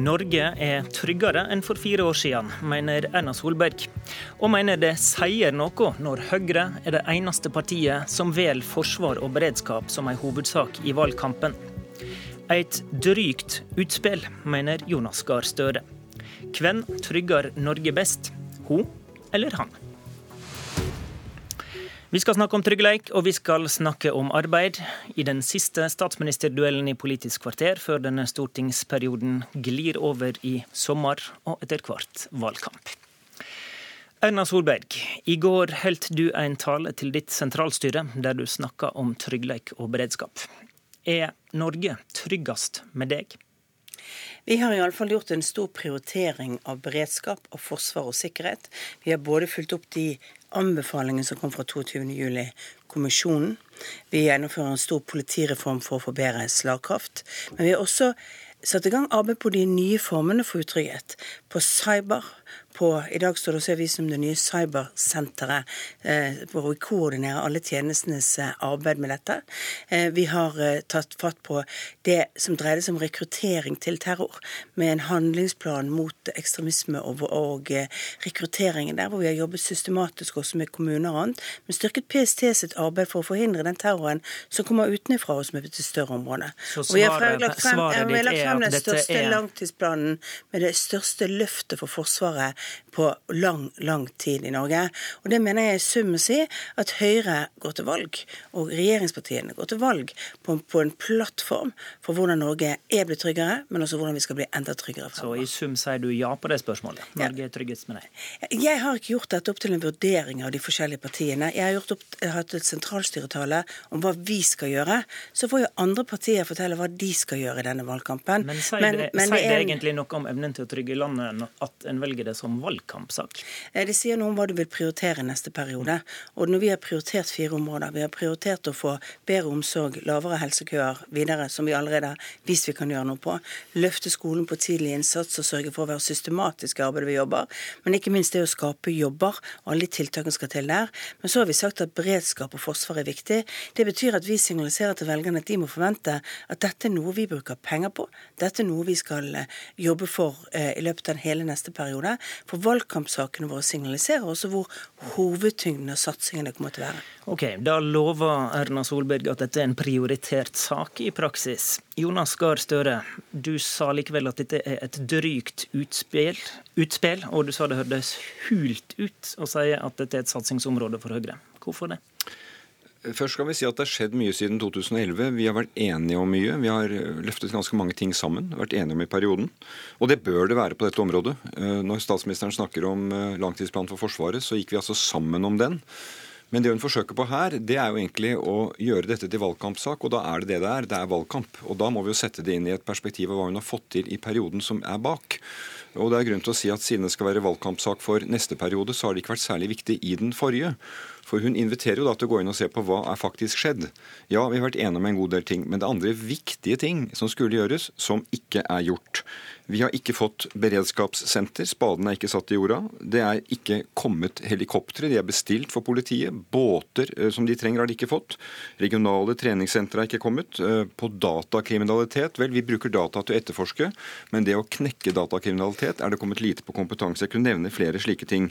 Norge er tryggere enn for fire år siden, mener Erna Solberg. Og mener det sier noe når Høyre er det eneste partiet som velger forsvar og beredskap som en hovedsak i valgkampen. Et drygt utspill, mener Jonas Gahr Støre. Hvem trygger Norge best? Hun eller han? Vi skal snakke om trygghet, og vi skal snakke om arbeid. I den siste statsministerduellen i Politisk kvarter før denne stortingsperioden glir over i sommer og etter hvert valgkamp. Erna Solberg, i går holdt du en tale til ditt sentralstyre der du snakka om trygghet og beredskap. Er Norge tryggest med deg? Vi har iallfall gjort en stor prioritering av beredskap og forsvar og sikkerhet. Vi har både fulgt opp de anbefalingene som kom fra 22.07-kommisjonen. Vi gjennomfører en stor politireform for å få bedre slagkraft. Men vi har også satt i gang arbeid på de nye formene for utrygghet. På cyber, på I dag står det også i avisen om det nye cybersenteret, eh, hvor vi koordinerer alle tjenestenes eh, arbeid med dette. Eh, vi har eh, tatt fatt på det som dreide seg om rekruttering til terror, med en handlingsplan mot ekstremisme og, og eh, rekrutteringen der, hvor vi har jobbet systematisk også med kommuner og annet, men styrket PST sitt arbeid for å forhindre den terroren som kommer utenfra og som er et større område. Så svaret, og vi har lagt frem, ditt er at dette er Den største langtidsplanen med det største løftet for Forsvaret på lang, lang tid i Norge. Og det mener jeg i sum å si at Høyre går til valg, og regjeringspartiene går til valg på, på, en plattform for hvordan Norge er blitt tryggere, men også hvordan vi skal bli enda tryggere fremover. Så i sum sier du ja på det spørsmålet? Norge er tryggest med deg? Jeg har ikke gjort dette opp til en vurdering av de forskjellige partiene. Jeg har gjort opp, hatt et sentralstyretale om hva vi skal gjøre. Så får jo andre partier fortelle hva de skal gjøre i denne valgkampen. Men sier det, men, det, det egentlig noe om evnen til å trygge landet at en velger det som valgkampsak? Eh, det sier noe om hva du vil prioritere neste periode. Og når vi har prioritert fire områder, vi har prioritert å få bedre omsorg, lavere helsekøer videre, som vi allerede har vist vi kan gjøre noe på, løfte skolen på tidlig innsats og sørge for å være systematisk i arbeidet vi jobber, men ikke minst det å skape jobber, alle de tiltakene skal til der. Men så har vi sagt at beredskap og forsvar er viktig. Det betyr at vi signaliserer til velgerne at de må forvente at dette er noe vi bruker penger på, dette er noe vi skal eh, jobbe for eh, i løpet av hele neste periode. For valgkampsakene våre signaliserer også hvor hovedtyngden av satsingene kommer til å være. Ok, Da lover Erna Solberg at dette er en prioritert sak i praksis. Jonas Gahr Støre, du sa likevel at dette er et drygt utspill, utspill og du sa det hørtes hult ut å si at dette er et satsingsområde for Høyre. Hvorfor det? Først skal vi si at det har skjedd mye siden 2011. Vi har vært enige om mye. Vi har løftet ganske mange ting sammen. Vært enige om i perioden. Og det bør det være på dette området. Eh, når statsministeren snakker om eh, langtidsplanen for Forsvaret, så gikk vi altså sammen om den. Men det hun forsøker på her, det er jo egentlig å gjøre dette til valgkampsak. Og da er det det det er. Det er valgkamp. Og da må vi jo sette det inn i et perspektiv av hva hun har fått til i perioden som er bak. Og det er grunn til å si at siden det skal være valgkampsak for neste periode, så har det ikke vært særlig viktig i den forrige. For hun inviterer jo da til å gå inn og se på hva er faktisk skjedd. Ja, vi har vært enige om en god del ting, men det er andre viktige ting som skulle gjøres, som ikke er gjort. Vi har ikke fått beredskapssenter. Spaden er ikke satt i jorda. Det er ikke kommet helikoptre. De er bestilt for politiet. Båter eh, som de trenger, har de ikke fått. Regionale treningssentre er ikke kommet. Eh, på datakriminalitet, vel, vi bruker data til å etterforske, men det å knekke datakriminalitet er det kommet lite på kompetanse. Jeg kunne nevne flere slike ting.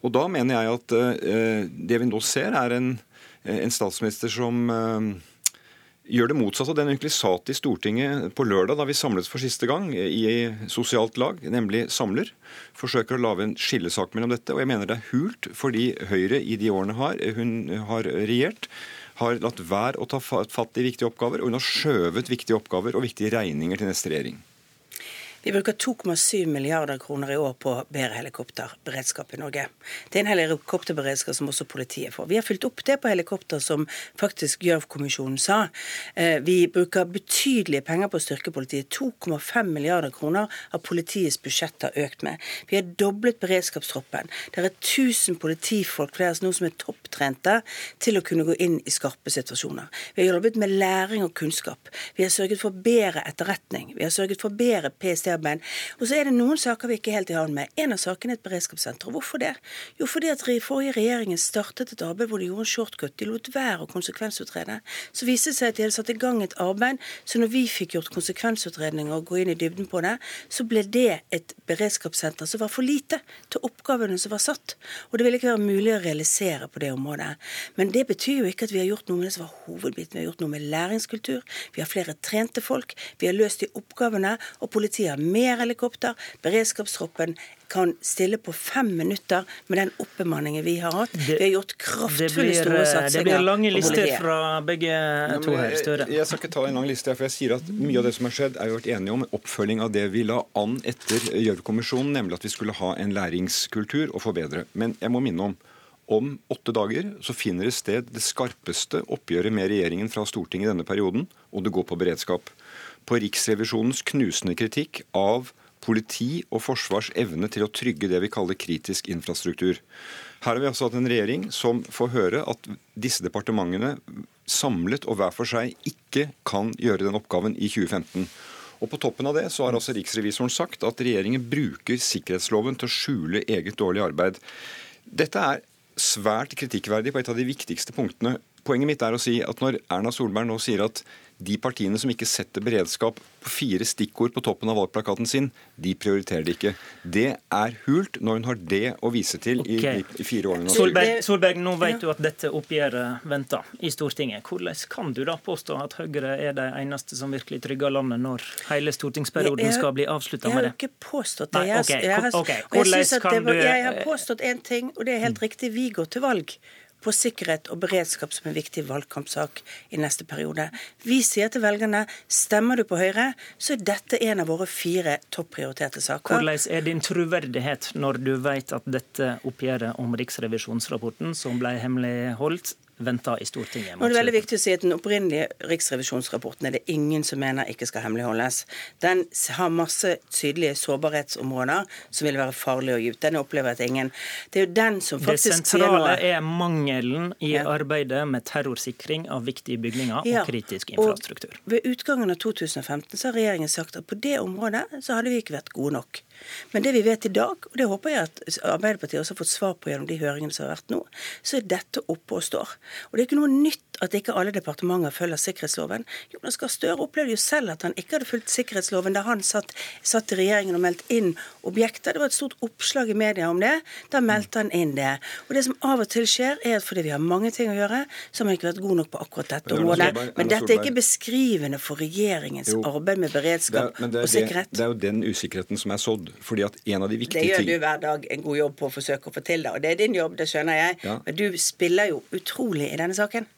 Og da mener jeg at eh, det vi nå ser, er en, en statsminister som gjør det motsatte av det hun sa til Stortinget på lørdag, da vi samles for siste gang i sosialt lag, nemlig Samler. Forsøker å lage en skillesak mellom dette. Og jeg mener det er hult fordi Høyre i de årene har, hun har regjert, har latt være å ta fatt i viktige oppgaver, og hun har skjøvet viktige oppgaver og viktige regninger til neste regjering. Vi bruker 2,7 milliarder kroner i år på bedre helikopterberedskap i Norge. Det er en helikopterberedskap som også politiet får. Vi har fylt opp det på helikopter, som faktisk Gjørv-kommisjonen sa. Eh, vi bruker betydelige penger på å styrke politiet. 2,5 milliarder kroner har politiets budsjett har økt med. Vi har doblet beredskapstroppen. Det er 1000 politifolk flere nå som er topptrente til å kunne gå inn i skarpe situasjoner. Vi har jobbet med læring og kunnskap. Vi har sørget for bedre etterretning. Vi har sørget for bedre PST politiarbeid. Og så er det noen saker vi ikke er helt i havn med. En av sakene er et beredskapssenter. Hvorfor det? Jo, fordi at forrige regjeringen startet et arbeid hvor de gjorde en shortcut. De lot være å konsekvensutrede. Så viste det seg at de hadde satt i gang et arbeid, så når vi fikk gjort konsekvensutredninger og gå inn i dybden på det, så ble det et beredskapssenter som var for lite til oppgavene som var satt. Og det ville ikke være mulig å realisere på det området. Men det betyr jo ikke at vi har gjort noe med det som var hovedbiten. Vi har gjort noe med læringskultur, vi har flere trente folk, vi har løst de oppgavene, og politiet har mer helikopter. Beredskapstroppen kan stille på fem minutter med den oppbemanningen vi har hatt. vi har gjort kraftfulle, store satsinger. Det blir lange lister fra begge to her. Støre. Jeg, jeg, skal ikke ta en lang liste, for jeg sier at mye av det som har skjedd, er vi vært enige om oppfølging av det vi la an etter Gjørv-kommisjonen, nemlig at vi skulle ha en læringskultur og forbedre. Men jeg må minne om om åtte dager så finner det sted det skarpeste oppgjøret med regjeringen fra Stortinget i denne perioden, og det går på beredskap. På Riksrevisjonens knusende kritikk av politi og forsvars evne til å trygge det vi kaller kritisk infrastruktur. Her har vi altså hatt en regjering som får høre at disse departementene samlet og hver for seg ikke kan gjøre den oppgaven i 2015. Og På toppen av det så har altså riksrevisoren sagt at regjeringen bruker sikkerhetsloven til å skjule eget dårlig arbeid. Dette er svært kritikkverdig på et av de viktigste punktene. Poenget mitt er å si at når Erna Solberg nå sier at de partiene som ikke setter beredskap på fire stikkord på toppen av valgplakaten sin, de prioriterer det ikke. Det er hult når hun har det å vise til okay. i, i, fire årene. Solberg, Solberg, nå vet du at dette oppgjøret venter i Stortinget. Hvordan kan du da påstå at Høyre er de eneste som virkelig trygger landet når hele stortingsperioden skal bli avslutta med det? Jeg har ikke påstått det. Jeg, okay, jeg, har, jeg påstått én ting, og det er helt riktig. Vi går til valg på sikkerhet og beredskap som en viktig valgkampsak i neste periode. Vi sier til velgerne stemmer du på Høyre, så er dette en av våre fire topprioriterte saker. Hvordan er din troverdighet når du vet at dette oppgjøret om riksrevisjonsrapporten, som ble hemmeligholdt, venta i Stortinget. Nå er det veldig viktig å si at Den opprinnelige riksrevisjonsrapporten er det ingen som mener ikke skal hemmeligholdes. Den har masse tydelige sårbarhetsområder som vil være farlige å gi ut. Den opplever at ingen Det er jo den som faktisk. Det sentrale er mangelen i ja. arbeidet med terrorsikring av viktige bygninger ja. og kritisk infrastruktur. Og ved utgangen av 2015 så har regjeringen sagt at på det området så hadde vi ikke vært gode nok. Men det vi vet i dag, og det håper jeg at Arbeiderpartiet også har fått svar på gjennom de høringene som har vært nå, så er dette oppe og står. Og det er ikke noe nytt at ikke alle departementer følger sikkerhetsloven. Jonas Gahr Støre opplevde jo selv at han ikke hadde fulgt sikkerhetsloven da han satt, satt i regjeringen og meldte inn objekter. Det var et stort oppslag i media om det. Da meldte han inn det. Og det som av og til skjer, er at fordi vi har mange ting å gjøre, så har man ikke vært god nok på akkurat dette området. Men dette er ikke beskrivende for regjeringens jo, arbeid med beredskap er, er og sikkerhet. Det, det, er jo den usikkerheten som er sådd. fordi at en av de viktige ting... Det gjør du hver dag en god jobb på å forsøke å få til det. Og det er din jobb, det skjønner jeg. Ja. Men du spiller jo utrolig i denne saken.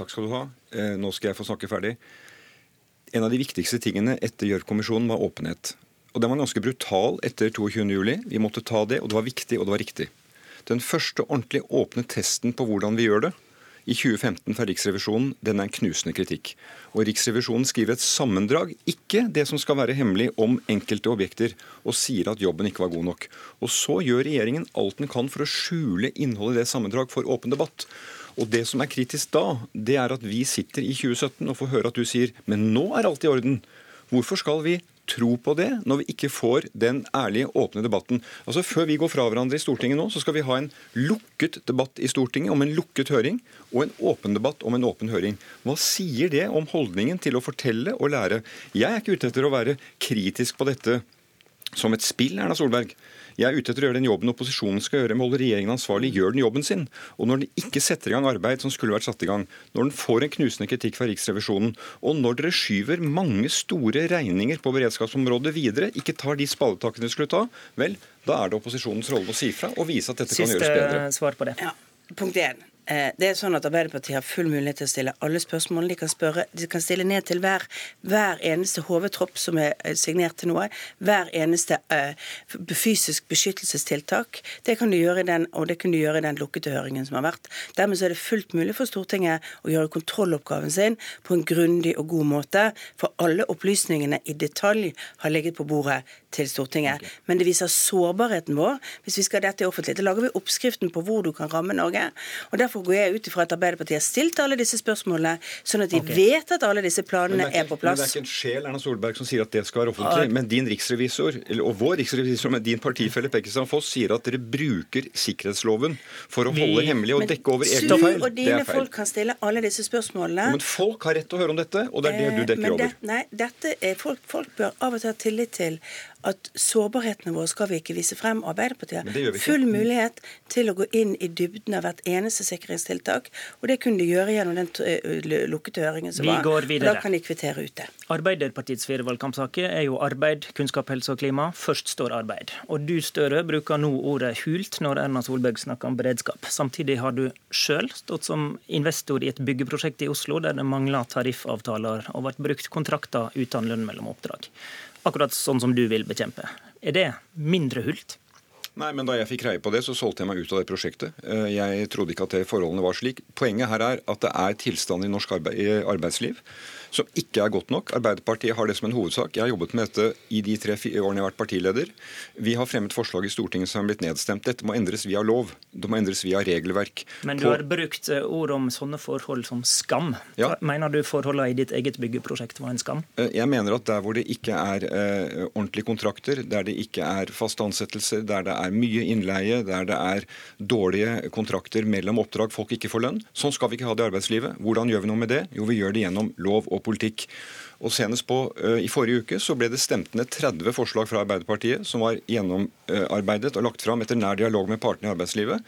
Takk skal du ha. Eh, nå skal jeg få snakke ferdig. En av de viktigste tingene etter Gjørv-kommisjonen var åpenhet. Og Den var ganske brutal etter 22.07. Vi måtte ta det, og det var viktig, og det var riktig. Den første ordentlig åpne testen på hvordan vi gjør det, i 2015 fra Riksrevisjonen, den er en knusende kritikk. Og Riksrevisjonen skriver et sammendrag, ikke det som skal være hemmelig, om enkelte objekter, og sier at jobben ikke var god nok. Og så gjør regjeringen alt den kan for å skjule innholdet i det sammendrag for åpen debatt. Og Det som er kritisk da, det er at vi sitter i 2017 og får høre at du sier men nå er alt i orden. Hvorfor skal vi tro på det når vi ikke får den ærlige, åpne debatten? Altså Før vi går fra hverandre i Stortinget nå, så skal vi ha en lukket debatt i Stortinget om en lukket høring, og en åpen debatt om en åpen høring. Hva sier det om holdningen til å fortelle og lære? Jeg er ikke ute etter å være kritisk på dette som et spill, Erna Solberg. Jeg er ute etter å gjøre den jobben opposisjonen skal gjøre, med å holde regjeringen ansvarlig, gjør den jobben sin. Og når den ikke setter i gang arbeid som skulle vært satt i gang, når den får en knusende kritikk fra Riksrevisjonen, og når dere skyver mange store regninger på beredskapsområdet videre, ikke tar de spadetakene dere skulle ta, vel, da er det opposisjonens rolle å si fra og vise at dette Siste kan gjøres bedre. Siste svar på det. Ja. Punkt 1. Eh, det er sånn at Arbeiderpartiet har full mulighet til å stille alle spørsmålene De kan, spørre, de kan stille ned til hver, hver eneste HV-tropp som er eh, signert til noe. Hver eneste uh, fysisk beskyttelsestiltak. Det kan du gjøre i den, og det kan du gjøre i den lukkede høringen som har vært. Dermed er det fullt mulig for Stortinget å gjøre kontrolloppgaven sin på en grundig og god måte. For alle opplysningene i detalj har ligget på bordet til Stortinget. Men det viser sårbarheten vår hvis vi skal ha dette i offentlig. Da lager vi oppskriften på hvor du kan ramme Norge. og derfor Derfor går jeg ut ifra at Arbeiderpartiet har stilt alle disse spørsmålene, sånn at de okay. vet at alle disse planene er, er, på plass. Men Det er ikke en sjel Erna Solberg som sier at det skal være offentlig. Men din riksrevisor, og vår riksrevisor, men din partifelle Pekkestad Foss, sier at dere bruker sikkerhetsloven for å holde hemmelig og dekke over egne feil. Og dine folk kan stille alle disse spørsmålene. men folk har rett til å høre om dette, og det er det du dekker eh, over. nei, dette er folk, folk bør av og til ha tillit til at sårbarhetene våre skal vi ikke vise frem. Arbeiderpartiet har full mulighet til å gå inn i dybden av hvert eneste sikringstiltak. Og det kunne de gjøre gjennom den eh, lukkede høringen som vi var. Går videre. Da kan de kvittere ut det. Arbeiderpartiets fire valgkampsaker er jo arbeid, kunnskap, helse og klima. Først står arbeid. Og du Støre bruker nå ordet hult når Erna Solberg snakker om beredskap. Samtidig har du sjøl stått som investor i et byggeprosjekt i Oslo der det mangler tariffavtaler og vært brukt kontrakter uten lønn mellom oppdrag akkurat sånn som du vil bekjempe. Er det mindre hult? Nei, men Da jeg fikk greie på det, så solgte jeg meg ut av det prosjektet. Eh, jeg trodde ikke at det forholdene var slik. Poenget her er at det er tilstand i norsk arbeidsliv som ikke er godt nok. Arbeiderpartiet har det som en hovedsak. Jeg har jobbet med dette i de tre årene jeg har vært partileder. Vi har fremmet forslag i Stortinget som har blitt nedstemt. Dette må endres via lov. Det må endres via regelverk. Men du har brukt eh, ord om sånne forhold som skam. Ja. Mener du forholdene i ditt eget byggeprosjekt var en skam? Eh, jeg mener at der hvor det ikke er ordentlige kontrakter, der det ikke er faste ansettelser, der det er mye innleie, der det er dårlige kontrakter mellom oppdrag, folk ikke får lønn, sånn skal vi ikke ha det i arbeidslivet. Hvordan gjør vi noe med det? Jo, vi gjør det gjennom lov og politikk. Og senest på, uh, I forrige uke så ble det stemt ned 30 forslag fra Arbeiderpartiet som var gjennomarbeidet og lagt fram etter nær dialog med partene i arbeidslivet.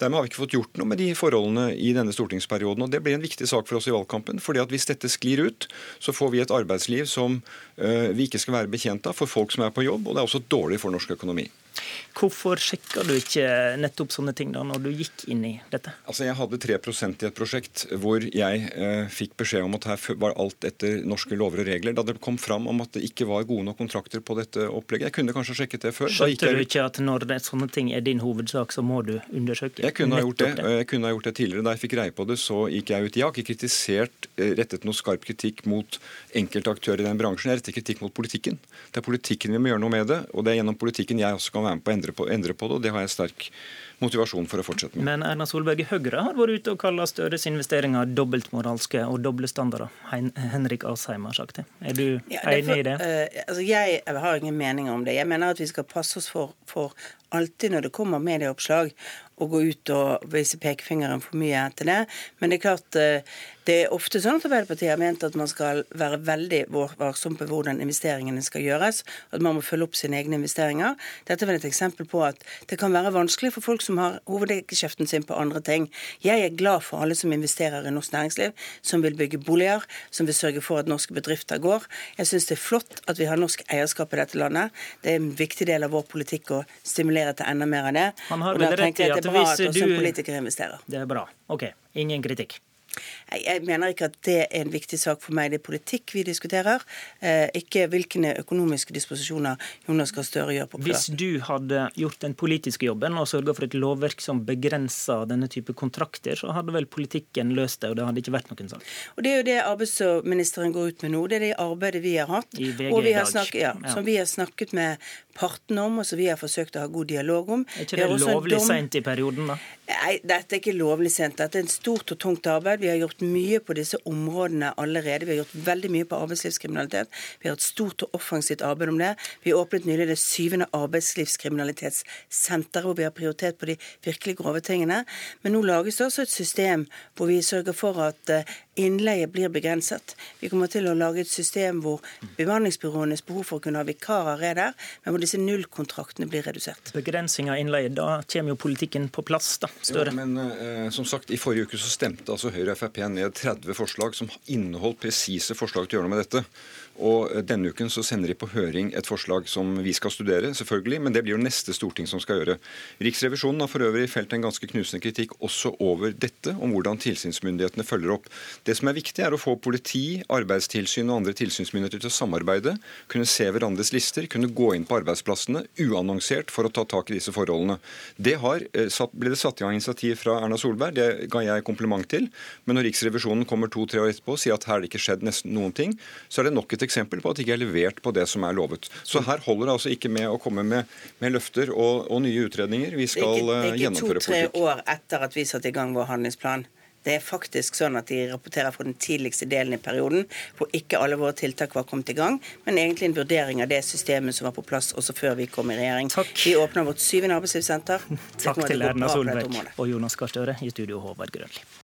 Dermed har vi ikke fått gjort noe med de forholdene i denne stortingsperioden. og Det blir en viktig sak for oss i valgkampen. fordi at Hvis dette sklir ut, så får vi et arbeidsliv som uh, vi ikke skal være bekjent av for folk som er på jobb, og det er også dårlig for norsk økonomi. Hvorfor sjekka du ikke nettopp sånne ting da når du gikk inn i dette? Altså Jeg hadde 3 i et prosjekt hvor jeg eh, fikk beskjed om at her var alt etter norske lover og regler. Da det kom fram om at det ikke var gode nok kontrakter på dette opplegget. Jeg kunne kanskje sjekket det før. Skjønte du ikke at når det, sånne ting er din hovedsak, så må du undersøke? Jeg kunne, ha gjort det. det. Jeg kunne ha gjort det tidligere. Da jeg fikk greie på det, så gikk jeg ut. Jeg har ikke kritisert, eh, rettet noe skarp kritikk mot enkelte aktører i den bransjen. Jeg retter kritikk mot politikken. Det er politikken vi må gjøre noe med det, og det er gjennom politikken jeg også kan være med på å endre på, endre på det. og Det har jeg sterk motivasjon for å fortsette med. Men Erna Solberg i Høyre har vært ute og kalla Støres investeringer dobbeltmoralske og doble standarder. Henrik Asheim har sagt det. Er du ja, enig i det? Uh, altså jeg har ingen mening om det. Jeg mener at vi skal passe oss for, for alltid når det kommer medieoppslag, å gå ut og vise pekefingeren for mye etter det. Men det er klart, uh, det er ofte sånn at Arbeiderpartiet har ment at man skal være veldig varsom på hvordan investeringene skal gjøres, at man må følge opp sine egne investeringer. Dette er vel et eksempel på at det kan være vanskelig for folk som har hovedgeskjeften sin på andre ting. Jeg er glad for alle som investerer i norsk næringsliv, som vil bygge boliger, som vil sørge for at norske bedrifter går. Jeg syns det er flott at vi har norsk eierskap i dette landet. Det er en viktig del av vår politikk å stimulere til enda mer av det. Han har vel rett i at, også du... Det er bra. OK. Ingen kritikk. Jeg mener ikke at det er en viktig sak for meg. Det er politikk vi diskuterer, eh, ikke hvilke økonomiske disposisjoner Jonas Gahr Støre gjør på plass. Hvis du hadde gjort den politiske jobben og sørga for et lovverk som begrenser denne type kontrakter, så hadde vel politikken løst det, og det hadde ikke vært noen sak. Og Det er jo det arbeidsministeren går ut med nå. Det er det arbeidet vi har hatt. Vi har snakket, ja. Som vi har snakket med partene om, og som vi har forsøkt å ha god dialog om. Er ikke det, det lovlig sent i perioden, da? Nei, dette er ikke lovlig sent. Dette er en stort og tungt arbeid. Vi har gjort mye på disse områdene allerede. Vi har gjort veldig mye på arbeidslivskriminalitet. Vi har et stort og offensivt arbeid om det. Vi åpnet nylig det syvende arbeidslivskriminalitetssenteret, hvor vi har prioritet på de virkelig grove tingene. Men nå lages det også et system hvor vi sørger for at eh, innleie blir begrenset. Vi kommer til å lage et system hvor bemanningsbyråenes behov for å kunne ha vikarer er der, men hvor disse nullkontraktene blir redusert. Begrensning av innleie, da kommer jo politikken på plass, da. Støre. Jo, men eh, som sagt, i forrige uke så stemte altså Høyre og Frp ned 30 forslag som inneholdt presise forslag til å gjøre noe med dette. Og eh, Denne uken så sender de på høring et forslag som vi skal studere, selvfølgelig, men det blir jo neste storting som skal gjøre. Riksrevisjonen har for øvrig felt en ganske knusende kritikk også over dette, om hvordan tilsynsmyndighetene følger opp. Det som er viktig, er å få politi, arbeidstilsyn og andre tilsynsmyndigheter til å samarbeide, kunne se hverandres lister, kunne gå inn på arbeidsplassene uannonsert for å ta tak i disse forholdene. Det har, eh, ble det satt i gang initiativ fra Erna Solberg, det ga jeg kompliment til. Men når Riksrevisjonen kommer to-tre år etterpå og sier at her har det ikke skjedd nesten noen ting, så er det nok et eksempel på at det ikke er levert på det som er lovet. Så her holder det altså ikke med å komme med, med løfter og, og, nye utredninger. Vi skal gjennomføre politikk. Det er ikke to-tre år etter at vi satte i gang vår handlingsplan. Det er faktisk sånn at de rapporterer fra den tidligste delen i perioden, hvor ikke alle våre tiltak var kommet i gang, men egentlig en vurdering av det systemet som var på plass også før vi kom i regjering. Takk. Vi åpner vårt syvende arbeidslivssenter. Takk til Erna Solberg og Jonas Gahr Støre i studio, Håvard Grønli.